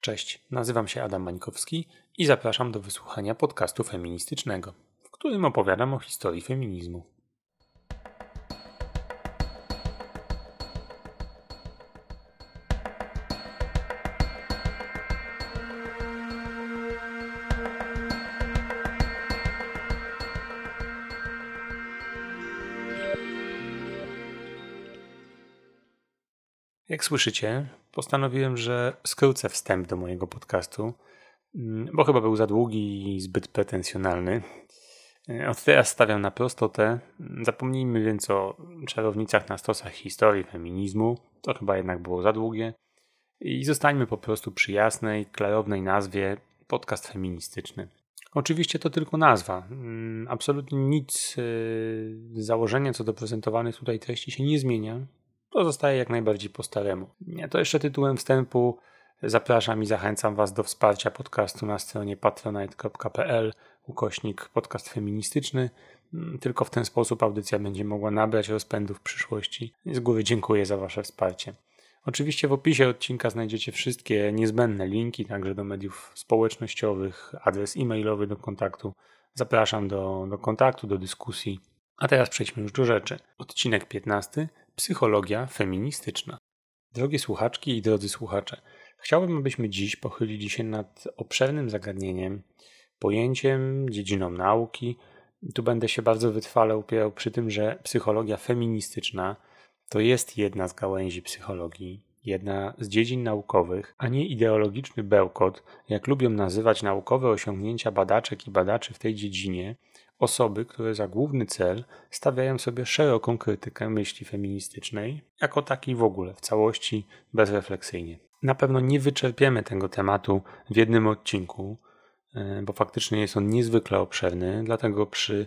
Cześć, nazywam się Adam Mańkowski i zapraszam do wysłuchania podcastu feministycznego, w którym opowiadam o historii feminizmu. Jak słyszycie, postanowiłem, że skrócę wstęp do mojego podcastu, mm, bo chyba był za długi i zbyt pretensjonalny. E, od teraz stawiam na prostotę. Zapomnijmy więc o czarownicach na stosach historii feminizmu. To chyba jednak było za długie. I zostańmy po prostu przy jasnej, klarownej nazwie podcast feministyczny. Oczywiście to tylko nazwa. Mm, absolutnie nic z e, założenia co do prezentowanych tutaj treści się nie zmienia pozostaje jak najbardziej po staremu. To jeszcze tytułem wstępu zapraszam i zachęcam Was do wsparcia podcastu na stronie patronite.pl ukośnik podcast feministyczny. Mm, tylko w ten sposób audycja będzie mogła nabrać rozpędu w przyszłości. Z góry dziękuję za Wasze wsparcie. Oczywiście w opisie odcinka znajdziecie wszystkie niezbędne linki, także do mediów społecznościowych, adres e-mailowy do kontaktu. Zapraszam do, do kontaktu, do dyskusji. A teraz przejdźmy już do rzeczy. Odcinek 15 Psychologia feministyczna. Drogie słuchaczki i drodzy słuchacze, chciałbym, abyśmy dziś pochylili się nad obszernym zagadnieniem, pojęciem, dziedziną nauki. Tu będę się bardzo wytrwale upierał przy tym, że psychologia feministyczna to jest jedna z gałęzi psychologii, jedna z dziedzin naukowych, a nie ideologiczny bełkot, jak lubią nazywać naukowe osiągnięcia badaczek i badaczy w tej dziedzinie, osoby, które za główny cel stawiają sobie szeroką krytykę myśli feministycznej, jako takiej w ogóle, w całości, bezrefleksyjnie. Na pewno nie wyczerpiemy tego tematu w jednym odcinku, e, bo faktycznie jest on niezwykle obszerny, dlatego przy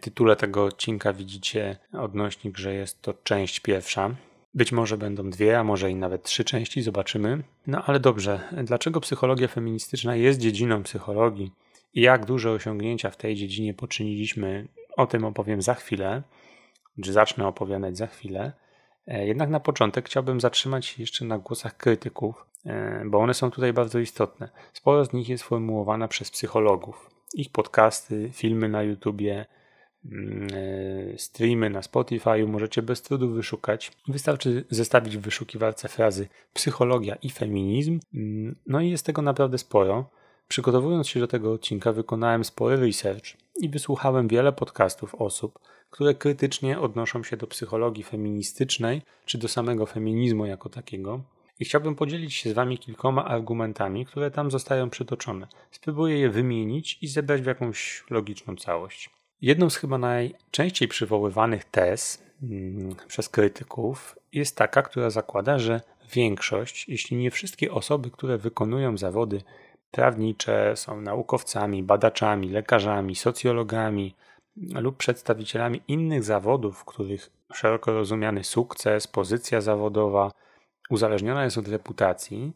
tytule tego odcinka widzicie odnośnik, że jest to część pierwsza. Być może będą dwie, a może i nawet trzy części, zobaczymy. No ale dobrze, dlaczego psychologia feministyczna jest dziedziną psychologii? Jak duże osiągnięcia w tej dziedzinie poczyniliśmy, o tym opowiem za chwilę, czy zacznę opowiadać za chwilę. E, jednak na początek chciałbym zatrzymać się jeszcze na głosach krytyków, e, bo one są tutaj bardzo istotne. Sporo z nich jest formułowana przez psychologów. Ich podcasty, filmy na YouTubie, mm, e, streamy na Spotify możecie bez trudu wyszukać. Wystarczy zestawić w wyszukiwarce frazy psychologia i feminizm. Mm, no i jest tego naprawdę sporo. Przygotowując się do tego odcinka, wykonałem spory research i wysłuchałem wiele podcastów osób, które krytycznie odnoszą się do psychologii feministycznej czy do samego feminizmu jako takiego. I chciałbym podzielić się z Wami kilkoma argumentami, które tam zostają przytoczone. Spróbuję je wymienić i zebrać w jakąś logiczną całość. Jedną z chyba najczęściej przywoływanych tez hmm, przez krytyków jest taka, która zakłada, że większość, jeśli nie wszystkie osoby, które wykonują zawody prawnicze, są naukowcami, badaczami, lekarzami, socjologami lub przedstawicielami innych zawodów, w których szeroko rozumiany sukces, pozycja zawodowa uzależniona jest od reputacji,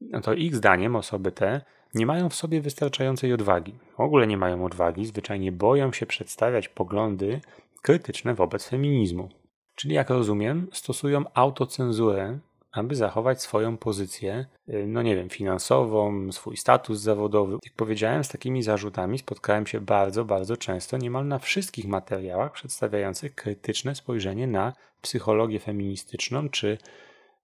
no to ich zdaniem osoby te nie mają w sobie wystarczającej odwagi. W ogóle nie mają odwagi, zwyczajnie boją się przedstawiać poglądy krytyczne wobec feminizmu. Czyli, jak rozumiem, stosują autocenzurę aby zachować swoją pozycję, y, no nie wiem, finansową, swój status zawodowy. Jak powiedziałem, z takimi zarzutami spotkałem się bardzo, bardzo często, niemal na wszystkich materiałach przedstawiających krytyczne spojrzenie na psychologię feministyczną, czy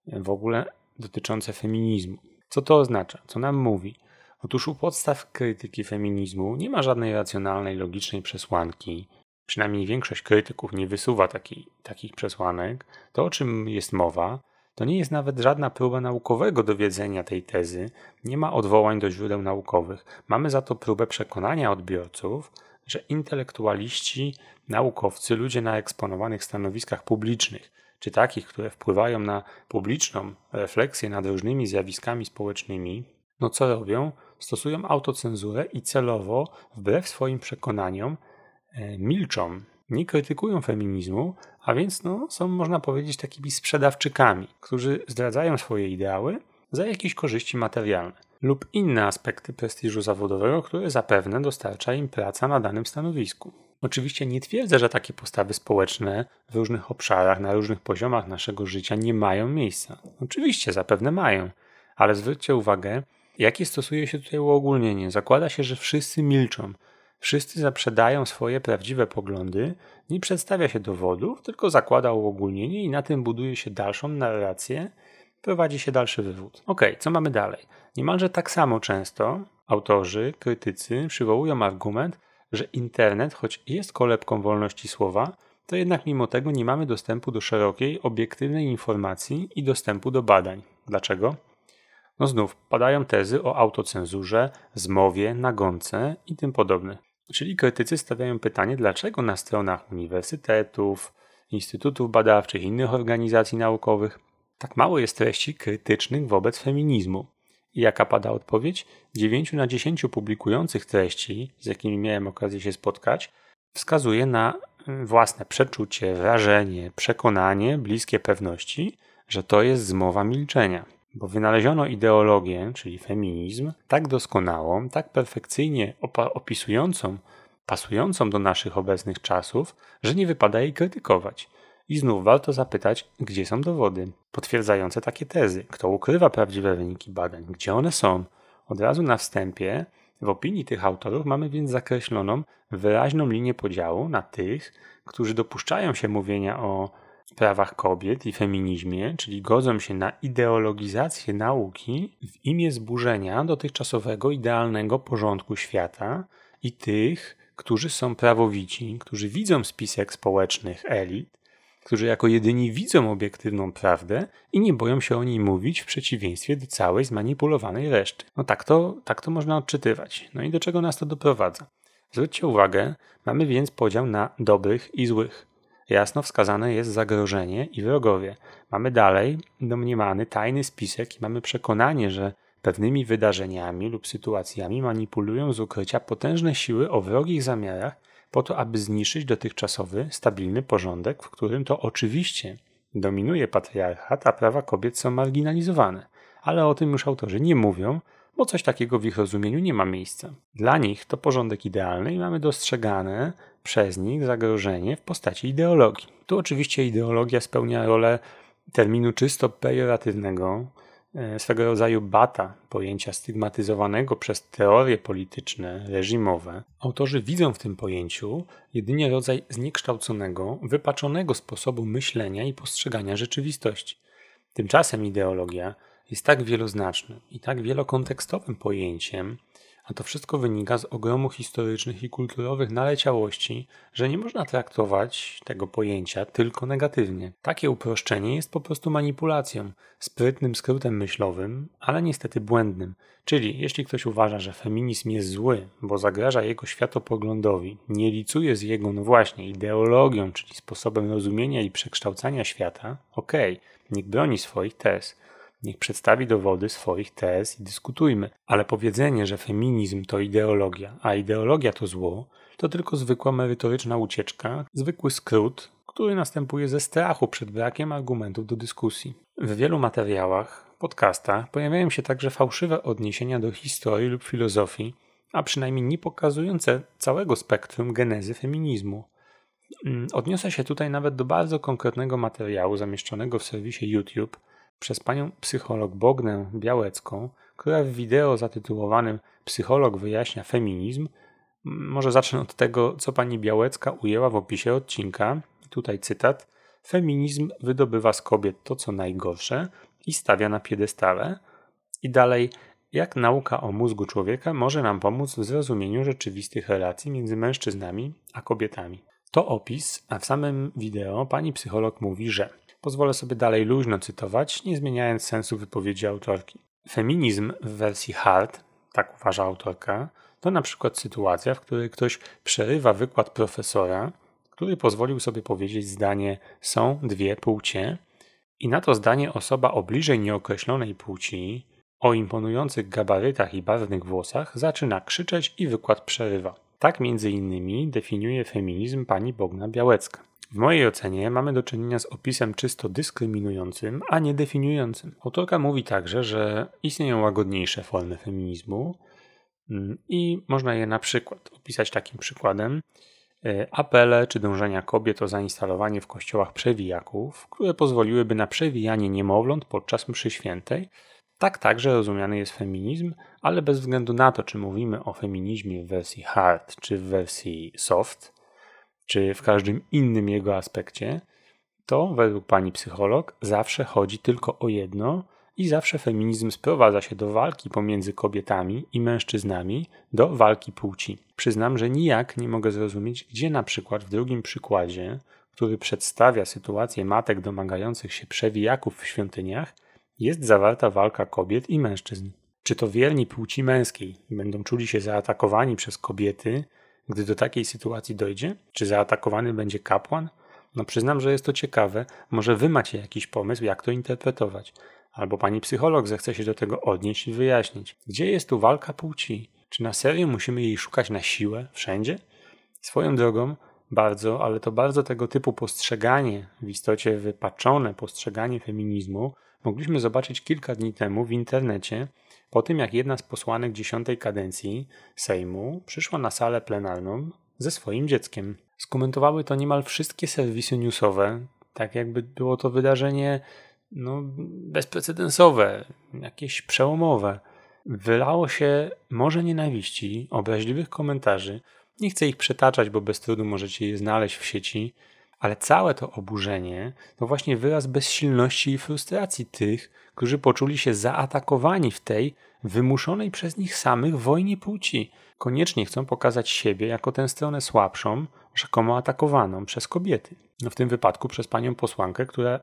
w ogóle dotyczące feminizmu. Co to oznacza? Co nam mówi? Otóż u podstaw krytyki feminizmu nie ma żadnej racjonalnej, logicznej przesłanki. Przynajmniej większość krytyków nie wysuwa taki, takich przesłanek. To, o czym jest mowa, to nie jest nawet żadna próba naukowego dowiedzenia tej tezy, nie ma odwołań do źródeł naukowych. Mamy za to próbę przekonania odbiorców, że intelektualiści, naukowcy, ludzie na eksponowanych stanowiskach publicznych, czy takich, które wpływają na publiczną refleksję nad różnymi zjawiskami społecznymi, no co robią? Stosują autocenzurę i celowo, wbrew swoim przekonaniom, e, milczą, nie krytykują feminizmu, a więc no, są, można powiedzieć, takimi sprzedawczykami, którzy zdradzają swoje ideały za jakieś korzyści materialne lub inne aspekty prestiżu zawodowego, które zapewne dostarcza im praca na danym stanowisku. Oczywiście nie twierdzę, że takie postawy społeczne w różnych obszarach, na różnych poziomach naszego życia nie mają miejsca. Oczywiście zapewne mają, Ale zwróćcie uwagę, jakie stosuje się tutaj uogólnienie. Zakłada się, że wszyscy milczą. Wszyscy zaprzedają swoje prawdziwe poglądy, nie przedstawia się dowodów, tylko zakłada uogólnienie i na tym buduje się dalszą narrację, prowadzi się dalszy wywód. Ok, co mamy dalej? Niemalże tak samo często autorzy, krytycy przywołują argument, że internet, choć jest kolebką wolności słowa, to jednak mimo tego nie mamy dostępu do szerokiej, obiektywnej informacji i dostępu do badań. Dlaczego? No znów padają tezy o autocenzurze, zmowie, nagonce i tym podobne. Czyli krytycy stawiają pytanie, dlaczego na stronach uniwersytetów, instytutów badawczych, innych organizacji naukowych tak mało jest treści krytycznych wobec feminizmu. I jaka pada odpowiedź? 9 na 10 publikujących treści, z jakimi miałem okazję się spotkać, wskazuje na mm, własne przeczucie, wrażenie, przekonanie bliskie pewności, że to jest zmowa milczenia. Bo wynaleziono ideologię, czyli feminizm, tak doskonałą, tak perfekcyjnie opisującą, pasującą do naszych obecnych czasów, że nie wypada jej krytykować. I znów warto zapytać, gdzie są dowody potwierdzające takie tezy, kto ukrywa prawdziwe wyniki badań, gdzie one są. Od razu na wstępie, w opinii tych autorów mamy więc zakreśloną wyraźną linię podziału na tych, którzy dopuszczają się mówienia o prawach kobiet i feminizmie, czyli godzą się na ideologizację nauki w imię zburzenia dotychczasowego idealnego porządku świata i tych, którzy są prawowici, którzy widzą spisek społecznych elit, którzy jako jedyni widzą obiektywną prawdę i nie boją się o niej mówić w przeciwieństwie do całej zmanipulowanej reszty. No tak to, tak to można odczytywać. No i do czego nas to doprowadza? Zwróćcie uwagę, mamy więc podział na dobrych i złych. Jasno wskazane jest zagrożenie i wrogowie. Mamy dalej domniemany tajny spisek i mamy przekonanie, że pewnymi wydarzeniami lub sytuacjami manipulują z ukrycia potężne siły o wrogich zamiarach po to, aby zniszczyć dotychczasowy, stabilny porządek, w którym to oczywiście dominuje patriarchat, a prawa kobiet są marginalizowane. Ale o tym już autorzy nie mówią, bo coś takiego w ich rozumieniu nie ma miejsca. Dla nich to porządek idealny i mamy dostrzegane przez nich zagrożenie w postaci ideologii. Tu oczywiście ideologia spełnia rolę terminu czysto pejoratywnego, e, swego rodzaju bata, pojęcia stygmatyzowanego przez teorie polityczne, reżimowe. Autorzy widzą w tym pojęciu jedynie rodzaj zniekształconego, wypaczonego sposobu myślenia i postrzegania rzeczywistości. Tymczasem ideologia jest tak wieloznacznym i tak wielokontekstowym pojęciem, a to wszystko wynika z ogromu historycznych i kulturowych naleciałości, że nie można traktować tego pojęcia tylko negatywnie. Takie uproszczenie jest po prostu manipulacją, sprytnym skrótem myślowym, ale niestety błędnym. Czyli jeśli ktoś uważa, że feminizm jest zły, bo zagraża jego światopoglądowi, nie licuje z jego, no właśnie, ideologią, czyli sposobem rozumienia i przekształcania świata, okej, okay, niech broni swoich tez. Niech przedstawi dowody swoich tez i dyskutujmy. Ale powiedzenie, że feminizm to ideologia, a ideologia to zło, to tylko zwykła merytoryczna ucieczka, zwykły skrót, który następuje ze strachu przed brakiem argumentów do dyskusji. W wielu materiałach, podcastach pojawiają się także fałszywe odniesienia do historii lub filozofii, a przynajmniej nie pokazujące całego spektrum genezy feminizmu. Mm, odniosę się tutaj nawet do bardzo konkretnego materiału zamieszczonego w serwisie YouTube – przez panią psycholog Bognę Białecką, która w wideo zatytułowanym Psycholog wyjaśnia feminizm, może zacznę od tego, co pani Białecka ujęła w opisie odcinka. Tutaj cytat. Feminizm wydobywa z kobiet to, co najgorsze i stawia na piedestale. I dalej, jak nauka o mózgu człowieka może nam pomóc w zrozumieniu rzeczywistych relacji między mężczyznami a kobietami. To opis, a w samym wideo pani psycholog mówi, że Pozwolę sobie dalej luźno cytować, nie zmieniając sensu wypowiedzi autorki. Feminizm w wersji hard, tak uważa autorka, to na przykład sytuacja, w której ktoś przerywa wykład profesora, który pozwolił sobie powiedzieć zdanie są dwie płcie i na to zdanie osoba o bliżej nieokreślonej płci, o imponujących gabarytach i barwnych włosach zaczyna krzyczeć i wykład przerywa. Tak między innymi definiuje feminizm pani Bogna Białecka. W mojej ocenie mamy do czynienia z opisem czysto dyskryminującym, a nie definiującym. Autorka mówi także, że istnieją łagodniejsze formy feminizmu mm, i można je na przykład opisać takim przykładem. E, apele czy dążenia kobiet o zainstalowanie w kościołach przewijaków, które pozwoliłyby na przewijanie niemowląt podczas mszy świętej, Tak także rozumiany jest feminizm, ale bez względu na to, czy mówimy o feminizmie w wersji hard, czy w wersji soft, czy w każdym innym jego aspekcie, to według pani psycholog zawsze chodzi tylko o jedno i zawsze feminizm sprowadza się do walki pomiędzy kobietami i mężczyznami, do walki płci. Przyznam, że nijak nie mogę zrozumieć, gdzie na przykład w drugim przykładzie, który przedstawia sytuację matek domagających się przewijaków w świątyniach, jest zawarta walka kobiet i mężczyzn. Czy to wierni płci męskiej będą czuli się zaatakowani przez kobiety, gdy do takiej sytuacji dojdzie? Czy zaatakowany będzie kapłan? No przyznam, że jest to ciekawe. Może wy macie jakiś pomysł, jak to interpretować. Albo pani psycholog zechce się do tego odnieść i wyjaśnić. Gdzie jest tu walka płci? Czy na serio musimy jej szukać na siłę wszędzie? Swoją drogą, bardzo, ale to bardzo tego typu postrzeganie, w istocie wypaczone postrzeganie feminizmu, mogliśmy zobaczyć kilka dni temu w internecie, po tym jak jedna z posłanek dziesiątej kadencji Sejmu przyszła na salę plenarną ze swoim dzieckiem. Skomentowały to niemal wszystkie serwisy newsowe, tak jakby było to wydarzenie no, bezprecedensowe, jakieś przełomowe. Wylało się morze nienawiści, obraźliwych komentarzy. Nie chcę ich przetaczać, bo bez trudu możecie je znaleźć w sieci, ale całe to oburzenie to właśnie wyraz bezsilności i frustracji tych, którzy poczuli się zaatakowani w tej wymuszonej przez nich samych wojnie płci. Koniecznie chcą pokazać siebie jako tę stronę słabszą, rzekomo atakowaną przez kobiety. No w tym wypadku przez panią posłankę, która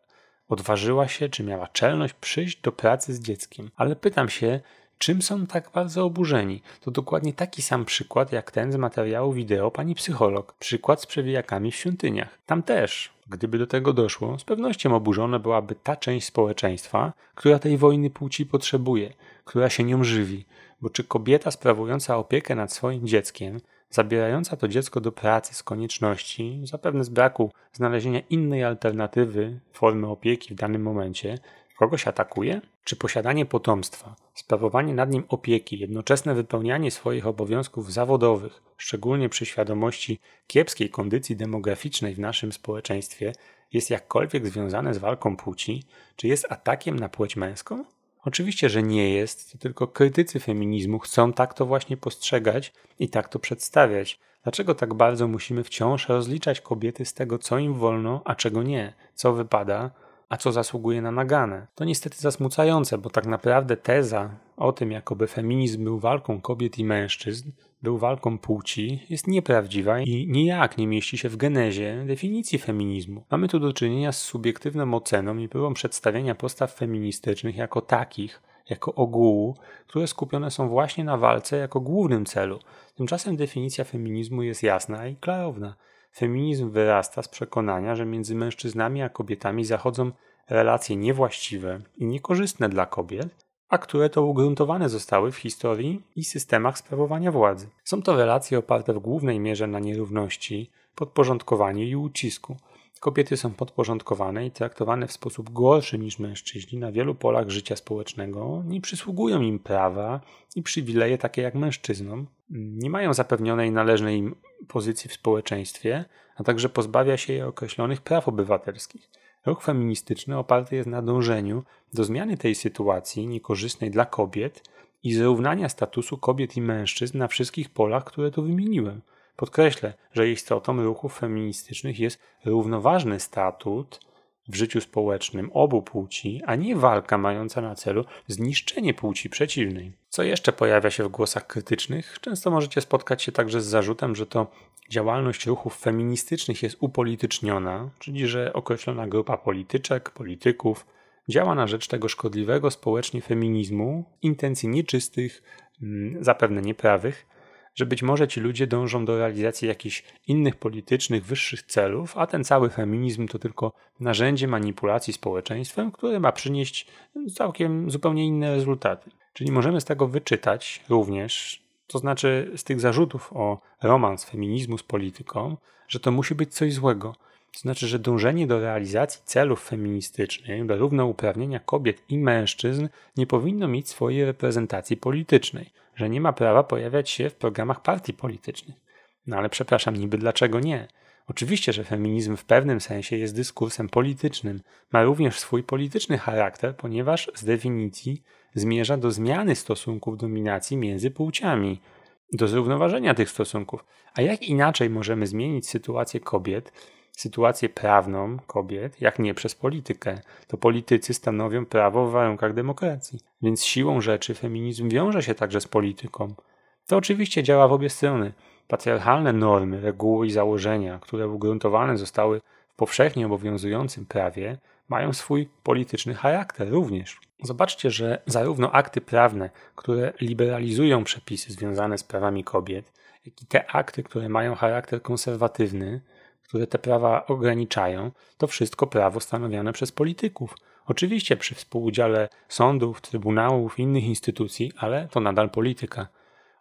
odważyła się, czy miała czelność przyjść do pracy z dzieckiem. Ale pytam się, czym są tak bardzo oburzeni? To dokładnie taki sam przykład jak ten z materiału wideo pani psycholog. Przykład z przewijakami w świątyniach. Tam też, gdyby do tego doszło, z pewnością oburzona byłaby ta część społeczeństwa, która tej wojny płci potrzebuje, która się nią żywi. Bo czy kobieta sprawująca opiekę nad swoim dzieckiem zabierająca to dziecko do pracy z konieczności, zapewne z braku znalezienia innej alternatywy formy opieki w danym momencie, kogoś atakuje? Czy posiadanie potomstwa, sprawowanie nad nim opieki, jednoczesne wypełnianie swoich obowiązków zawodowych, szczególnie przy świadomości kiepskiej kondycji demograficznej w naszym społeczeństwie, jest jakkolwiek związane z walką płci, czy jest atakiem na płeć męską? Oczywiście, że nie jest, to tylko krytycy feminizmu chcą tak to właśnie postrzegać i tak to przedstawiać. Dlaczego tak bardzo musimy wciąż rozliczać kobiety z tego, co im wolno, a czego nie, co wypada, a co zasługuje na nagane? To niestety zasmucające, bo tak naprawdę teza o tym, jakoby feminizm był walką kobiet i mężczyzn, był walką płci, jest nieprawdziwa i nijak nie mieści się w genezie definicji feminizmu. Mamy tu do czynienia z subiektywną oceną i próbą przedstawienia postaw feministycznych jako takich, jako ogółu, które skupione są właśnie na walce jako głównym celu. Tymczasem definicja feminizmu jest jasna i klarowna. Feminizm wyrasta z przekonania, że między mężczyznami a kobietami zachodzą relacje niewłaściwe i niekorzystne dla kobiet, a które to ugruntowane zostały w historii i systemach sprawowania władzy. Są to relacje oparte w głównej mierze na nierówności, podporządkowaniu i ucisku. Kobiety są podporządkowane i traktowane w sposób gorszy niż mężczyźni na wielu polach życia społecznego, nie przysługują im prawa i przywileje takie jak mężczyznom, nie mają zapewnionej należnej im pozycji w społeczeństwie, a także pozbawia się je określonych praw obywatelskich. Ruch feministyczny oparty jest na dążeniu do zmiany tej sytuacji niekorzystnej dla kobiet i zrównania statusu kobiet i mężczyzn na wszystkich polach, które tu wymieniłem. Podkreślę, że istotą ruchów feministycznych jest równoważny statut w życiu społecznym obu płci, a nie walka mająca na celu zniszczenie płci przeciwnej. Co jeszcze pojawia się w głosach krytycznych? Często możecie spotkać się także z zarzutem, że to działalność ruchów feministycznych jest upolityczniona, czyli że określona grupa polityczek, polityków działa na rzecz tego szkodliwego społecznie feminizmu, intencji nieczystych, mm, zapewne nieprawych, że być może ci ludzie dążą do realizacji jakichś innych politycznych, wyższych celów, a ten cały feminizm to tylko narzędzie manipulacji społeczeństwem, które ma przynieść całkiem zupełnie inne rezultaty. Czyli możemy z tego wyczytać również, to znaczy z tych zarzutów o romans feminizmu z polityką, że to musi być coś złego. To znaczy, że dążenie do realizacji celów feministycznych, do równouprawnienia kobiet i mężczyzn nie powinno mieć swojej reprezentacji politycznej, że nie ma prawa pojawiać się w programach partii politycznych. No ale przepraszam, niby dlaczego nie? Oczywiście, że feminizm w pewnym sensie jest dyskursem politycznym, ma również swój polityczny charakter, ponieważ z definicji zmierza do zmiany stosunków dominacji między płciami, do zrównoważenia tych stosunków. A jak inaczej możemy zmienić sytuację kobiet, sytuację prawną kobiet, jak nie przez politykę? To politycy stanowią prawo w warunkach demokracji. Więc siłą rzeczy feminizm wiąże się także z polityką. To oczywiście działa w obie strony. Patriarchalne normy, reguły i założenia, które ugruntowane zostały w powszechnie obowiązującym prawie, mają swój polityczny charakter również. Zobaczcie, że zarówno akty prawne, które liberalizują przepisy związane z prawami kobiet, jak i te akty, które mają charakter konserwatywny, które te prawa ograniczają, to wszystko prawo stanowione przez polityków. Oczywiście przy współudziale sądów, trybunałów, innych instytucji, ale to nadal polityka.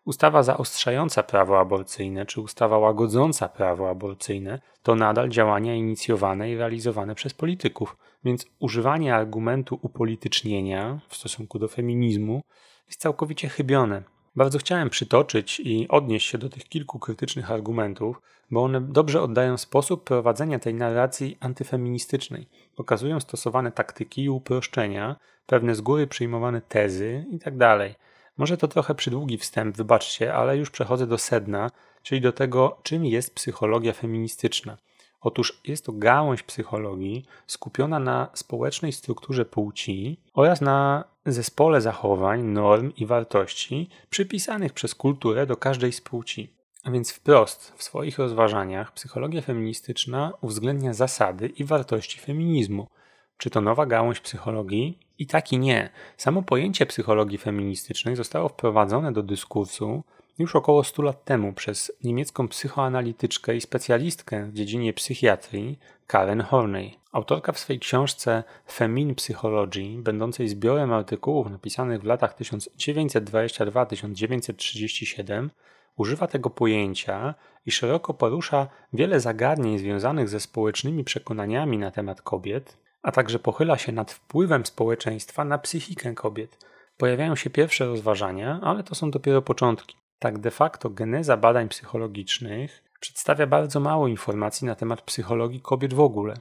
Ustawa zaostrzająca prawo aborcyjne czy ustawa łagodząca prawo aborcyjne to nadal działania inicjowane i realizowane przez polityków, więc używanie argumentu upolitycznienia w stosunku do feminizmu jest całkowicie chybione. Bardzo chciałem przytoczyć i odnieść się do tych kilku krytycznych argumentów, bo one dobrze oddają sposób prowadzenia tej narracji antyfeministycznej. Pokazują stosowane taktyki i uproszczenia, pewne z góry przyjmowane tezy itd. Tak może to trochę przydługi wstęp, wybaczcie, ale już przechodzę do sedna, czyli do tego, czym jest psychologia feministyczna. Otóż jest to gałąź psychologii skupiona na społecznej strukturze płci oraz na zespole zachowań, norm i wartości przypisanych przez kulturę do każdej z płci. A więc wprost w swoich rozważaniach psychologia feministyczna uwzględnia zasady i wartości feminizmu. Czy to nowa gałąź psychologii? I tak i nie. Samo pojęcie psychologii feministycznej zostało wprowadzone do dyskursu już około 100 lat temu przez niemiecką psychoanalityczkę i specjalistkę w dziedzinie psychiatrii Karen Horney. Autorka w swojej książce Femin Psychology, będącej zbiorem artykułów napisanych w latach 1922-1937, używa tego pojęcia i szeroko porusza wiele zagadnień związanych ze społecznymi przekonaniami na temat kobiet, a także pochyla się nad wpływem społeczeństwa na psychikę kobiet. Pojawiają się pierwsze rozważania, ale to są dopiero początki. Tak de facto geneza badań psychologicznych przedstawia bardzo mało informacji na temat psychologii kobiet w ogóle.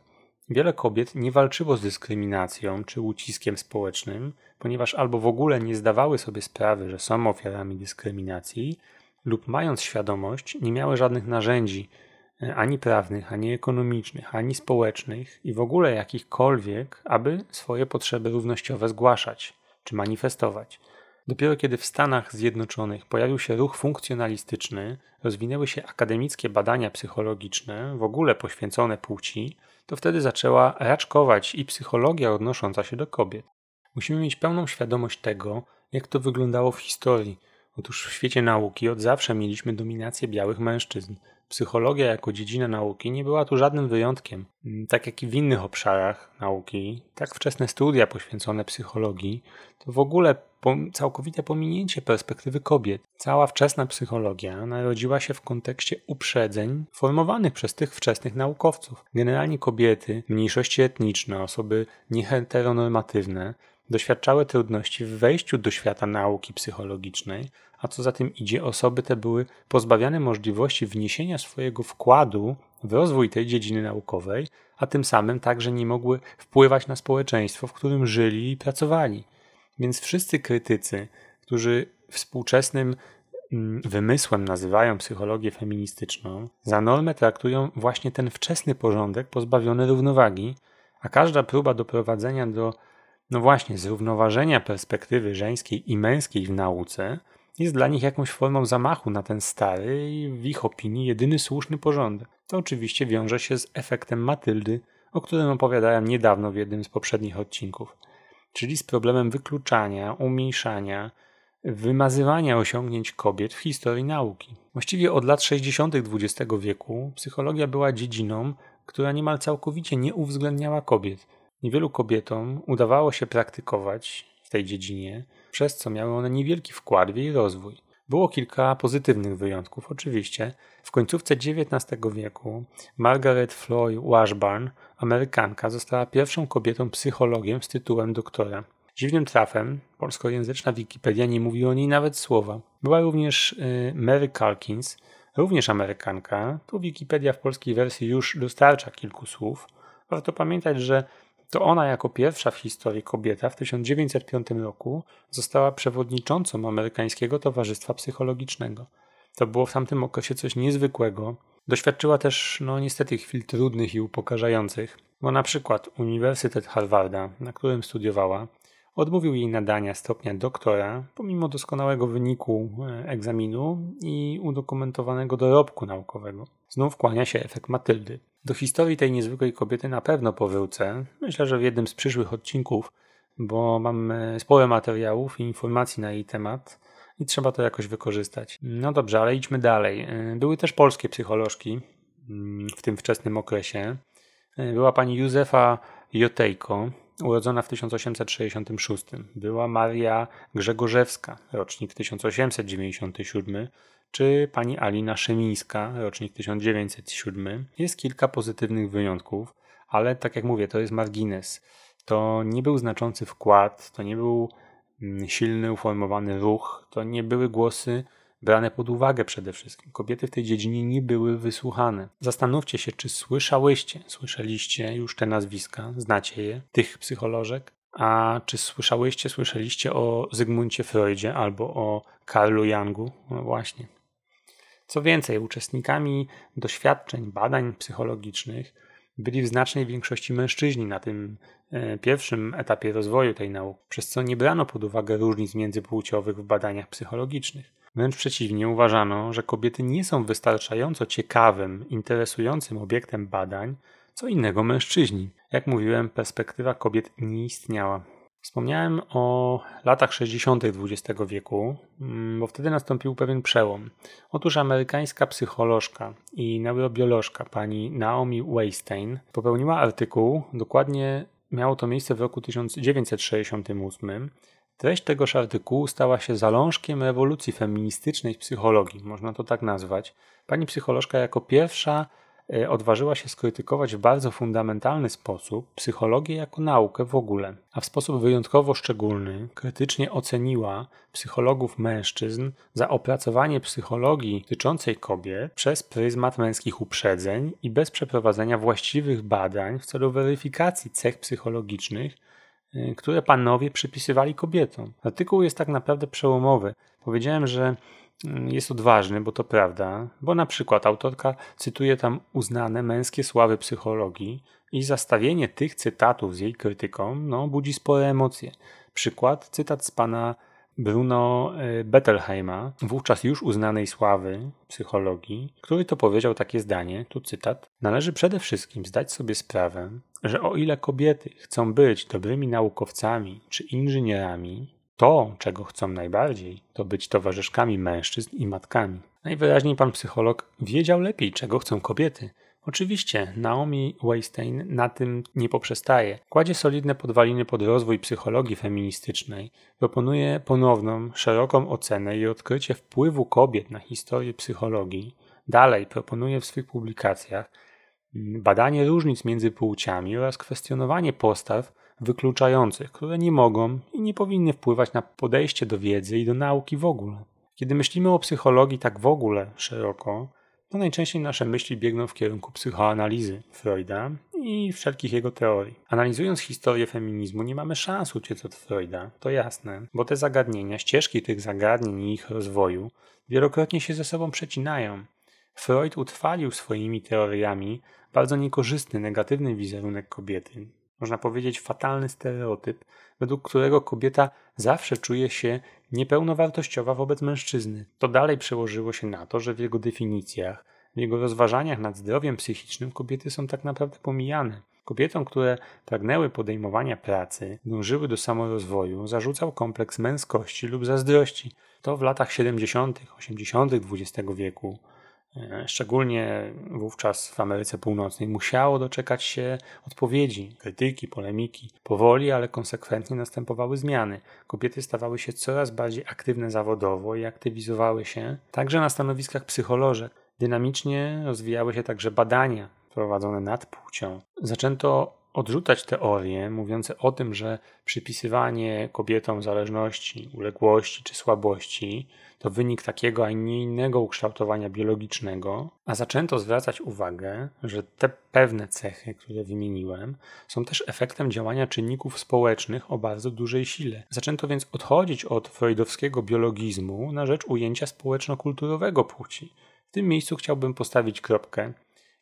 Wiele kobiet nie walczyło z dyskryminacją czy uciskiem społecznym, ponieważ albo w ogóle nie zdawały sobie sprawy, że są ofiarami dyskryminacji, lub mając świadomość, nie miały żadnych narzędzi, e, ani prawnych, ani ekonomicznych, ani społecznych i w ogóle jakichkolwiek, aby swoje potrzeby równościowe zgłaszać czy manifestować. Dopiero kiedy w Stanach Zjednoczonych pojawił się ruch funkcjonalistyczny, rozwinęły się akademickie badania psychologiczne, w ogóle poświęcone płci, to wtedy zaczęła raczkować i psychologia odnosząca się do kobiet. Musimy mieć pełną świadomość tego, jak to wyglądało w historii. Otóż w świecie nauki od zawsze mieliśmy dominację białych mężczyzn. Psychologia jako dziedzina nauki nie była tu żadnym wyjątkiem. Mm, tak jak i w innych obszarach nauki, tak wczesne studia poświęcone psychologii to w ogóle całkowite pominięcie perspektywy kobiet. Cała wczesna psychologia narodziła się w kontekście uprzedzeń formowanych przez tych wczesnych naukowców. Generalnie kobiety, mniejszości etniczne, osoby nieheteronormatywne doświadczały trudności w wejściu do świata nauki psychologicznej, a co za tym idzie, osoby te były pozbawiane możliwości wniesienia swojego wkładu w rozwój tej dziedziny naukowej, a tym samym także nie mogły wpływać na społeczeństwo, w którym żyli i pracowali. Więc wszyscy krytycy, którzy współczesnym mm, wymysłem nazywają psychologię feministyczną, za normę traktują właśnie ten wczesny porządek pozbawiony równowagi, a każda próba doprowadzenia do, no właśnie, zrównoważenia perspektywy żeńskiej i męskiej w nauce jest dla nich jakąś formą zamachu na ten stary i w ich opinii jedyny słuszny porządek. To oczywiście wiąże się z efektem Matyldy, o którym opowiadałem niedawno w jednym z poprzednich odcinków, czyli z problemem wykluczania, umniejszania, wymazywania osiągnięć kobiet w historii nauki. Właściwie od lat 60. XX wieku psychologia była dziedziną, która niemal całkowicie nie uwzględniała kobiet. Niewielu kobietom udawało się praktykować w tej dziedzinie, przez co miały one niewielki wkład w jej rozwój. Było kilka pozytywnych wyjątków, oczywiście. W końcówce XIX wieku Margaret Floyd Washburn, Amerykanka, została pierwszą kobietą psychologiem z tytułem doktora. Dziwnym trafem polskojęzyczna Wikipedia nie mówi o niej nawet słowa. Była również y, Mary Calkins, również Amerykanka. Tu Wikipedia w polskiej wersji już dostarcza kilku słów. Warto pamiętać, że To ona jako pierwsza w historii kobieta w 1905 roku została przewodniczącą amerykańskiego Towarzystwa Psychologicznego. To było w tamtym okresie coś niezwykłego. Doświadczyła też, no niestety, chwil trudnych i upokarzających, bo na przykład Uniwersytet Harvarda, na którym studiowała, odmówił jej nadania stopnia doktora, pomimo doskonałego wyniku e, egzaminu i udokumentowanego dorobku naukowego. Znów kłania się efekt Matyldy. Do historii tej niezwykłej kobiety na pewno powrócę, myślę, że w jednym z przyszłych odcinków, bo mam e, sporo materiałów i informacji na jej temat i trzeba to jakoś wykorzystać. No dobrze, ale idźmy dalej. E, były też polskie psycholożki mm, w tym wczesnym okresie. Była pani Józefa Jotejko, urodzona w 1866. Była Maria Grzegorzewska, rocznik 1897, czy pani Alina Szemińska, rocznik 1907. Jest kilka pozytywnych wyjątków, ale tak jak mówię, to jest margines. To nie był znaczący wkład, to nie był mm, silny, uformowany ruch, to nie były głosy brane pod uwagę przede wszystkim. Kobiety w tej dziedzinie nie były wysłuchane. Zastanówcie się, czy słyszałyście, słyszeliście już te nazwiska, znacie je, tych psycholożek, a czy słyszałyście, słyszeliście o Zygmuncie Freudzie albo o Karlu Youngu? No właśnie. Co więcej, uczestnikami doświadczeń, badań psychologicznych byli w znacznej większości mężczyźni na tym e, pierwszym etapie rozwoju tej nauki, przez co nie brano pod uwagę różnic międzypłciowych w badaniach psychologicznych. Wręcz przeciwnie, uważano, że kobiety nie są wystarczająco ciekawym, interesującym obiektem badań, co innego mężczyźni. Jak mówiłem, perspektywa kobiet nie istniała. Wspomniałem o latach 60. XX wieku, mm, bo wtedy nastąpił pewien przełom. Otóż amerykańska psycholożka i neurobiolożka pani Naomi Weinstein popełniła artykuł, dokładnie miało to miejsce w roku 1968, Treść tegoż artykułu stała się zalążkiem rewolucji feministycznej w psychologii, można to tak nazwać. Pani psycholożka jako pierwsza e, odważyła się skrytykować w bardzo fundamentalny sposób psychologię jako naukę w ogóle, a w sposób wyjątkowo szczególny krytycznie oceniła psychologów mężczyzn za opracowanie psychologii dotyczącej kobiet przez pryzmat męskich uprzedzeń i bez przeprowadzenia właściwych badań w celu weryfikacji cech psychologicznych które panowie przypisywali kobietom. Artykuł jest tak naprawdę przełomowy. Powiedziałem, że mm, jest odważny, bo to prawda, bo na przykład autorka cytuje tam uznane męskie sławy psychologii i zastawienie tych cytatów z jej krytyką no, budzi spore emocje. Przykład, cytat z pana Bruno y, Bettelheima, wówczas już uznanej sławy psychologii, który to powiedział takie zdanie, tu cytat: Należy przede wszystkim zdać sobie sprawę, że o ile kobiety chcą być dobrymi naukowcami czy inżynierami, to, czego chcą najbardziej, to być towarzyszkami mężczyzn i matkami. Najwyraźniej pan psycholog wiedział lepiej, czego chcą kobiety, Oczywiście Naomi Weinstein na tym nie poprzestaje. Kładzie solidne podwaliny pod rozwój psychologii feministycznej, proponuje ponowną, szeroką ocenę i odkrycie wpływu kobiet na historię psychologii. Dalej proponuje w swych publikacjach badanie różnic między płciami oraz kwestionowanie postaw wykluczających, które nie mogą i nie powinny wpływać na podejście do wiedzy i do nauki w ogóle. Kiedy myślimy o psychologii tak w ogóle szeroko, to najczęściej nasze myśli biegną w kierunku psychoanalizy Freuda i wszelkich jego teorii. Analizując historię feminizmu, nie mamy szans uciec od Freuda, to jasne, bo te zagadnienia, ścieżki tych zagadnień i ich rozwoju wielokrotnie się ze sobą przecinają. Freud utrwalił swoimi teoriami bardzo niekorzystny, negatywny wizerunek kobiety. Można powiedzieć fatalny stereotyp, według którego kobieta zawsze czuje się niepełnowartościowa wobec mężczyzny. To dalej przełożyło się na to, że w jego definicjach, w jego rozważaniach nad zdrowiem psychicznym kobiety są tak naprawdę pomijane. Kobietom, które pragnęły podejmowania pracy, dążyły do samorozwoju, zarzucał kompleks męskości lub zazdrości. To w latach 70., 80. XX wieku szczególnie wówczas w Ameryce Północnej, musiało doczekać się odpowiedzi, krytyki, polemiki. Powoli, ale konsekwentnie następowały zmiany. Kobiety stawały się coraz bardziej aktywne zawodowo i aktywizowały się także na stanowiskach psycholożek. Dynamicznie rozwijały się także badania prowadzone nad płcią. Zaczęto odrzucać teorie mówiące o tym, że przypisywanie kobietom zależności, uległości czy słabości to wynik takiego, a nie innego ukształtowania biologicznego, a zaczęto zwracać uwagę, że te pewne cechy, które wymieniłem, są też efektem działania czynników społecznych o bardzo dużej sile. Zaczęto więc odchodzić od freudowskiego biologizmu na rzecz ujęcia społeczno-kulturowego płci. W tym miejscu chciałbym postawić kropkę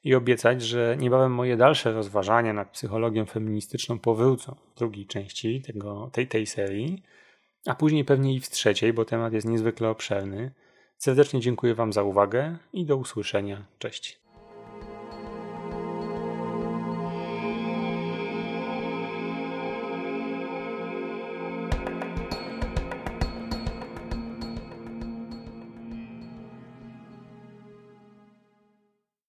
i obiecać, że niebawem moje dalsze rozważania nad psychologią feministyczną powrócą w drugiej części tego, tej, tej serii, a później pewnie i w trzeciej, bo temat jest niezwykle obszerny. Serdecznie dziękuję Wam za uwagę i do usłyszenia. Cześć.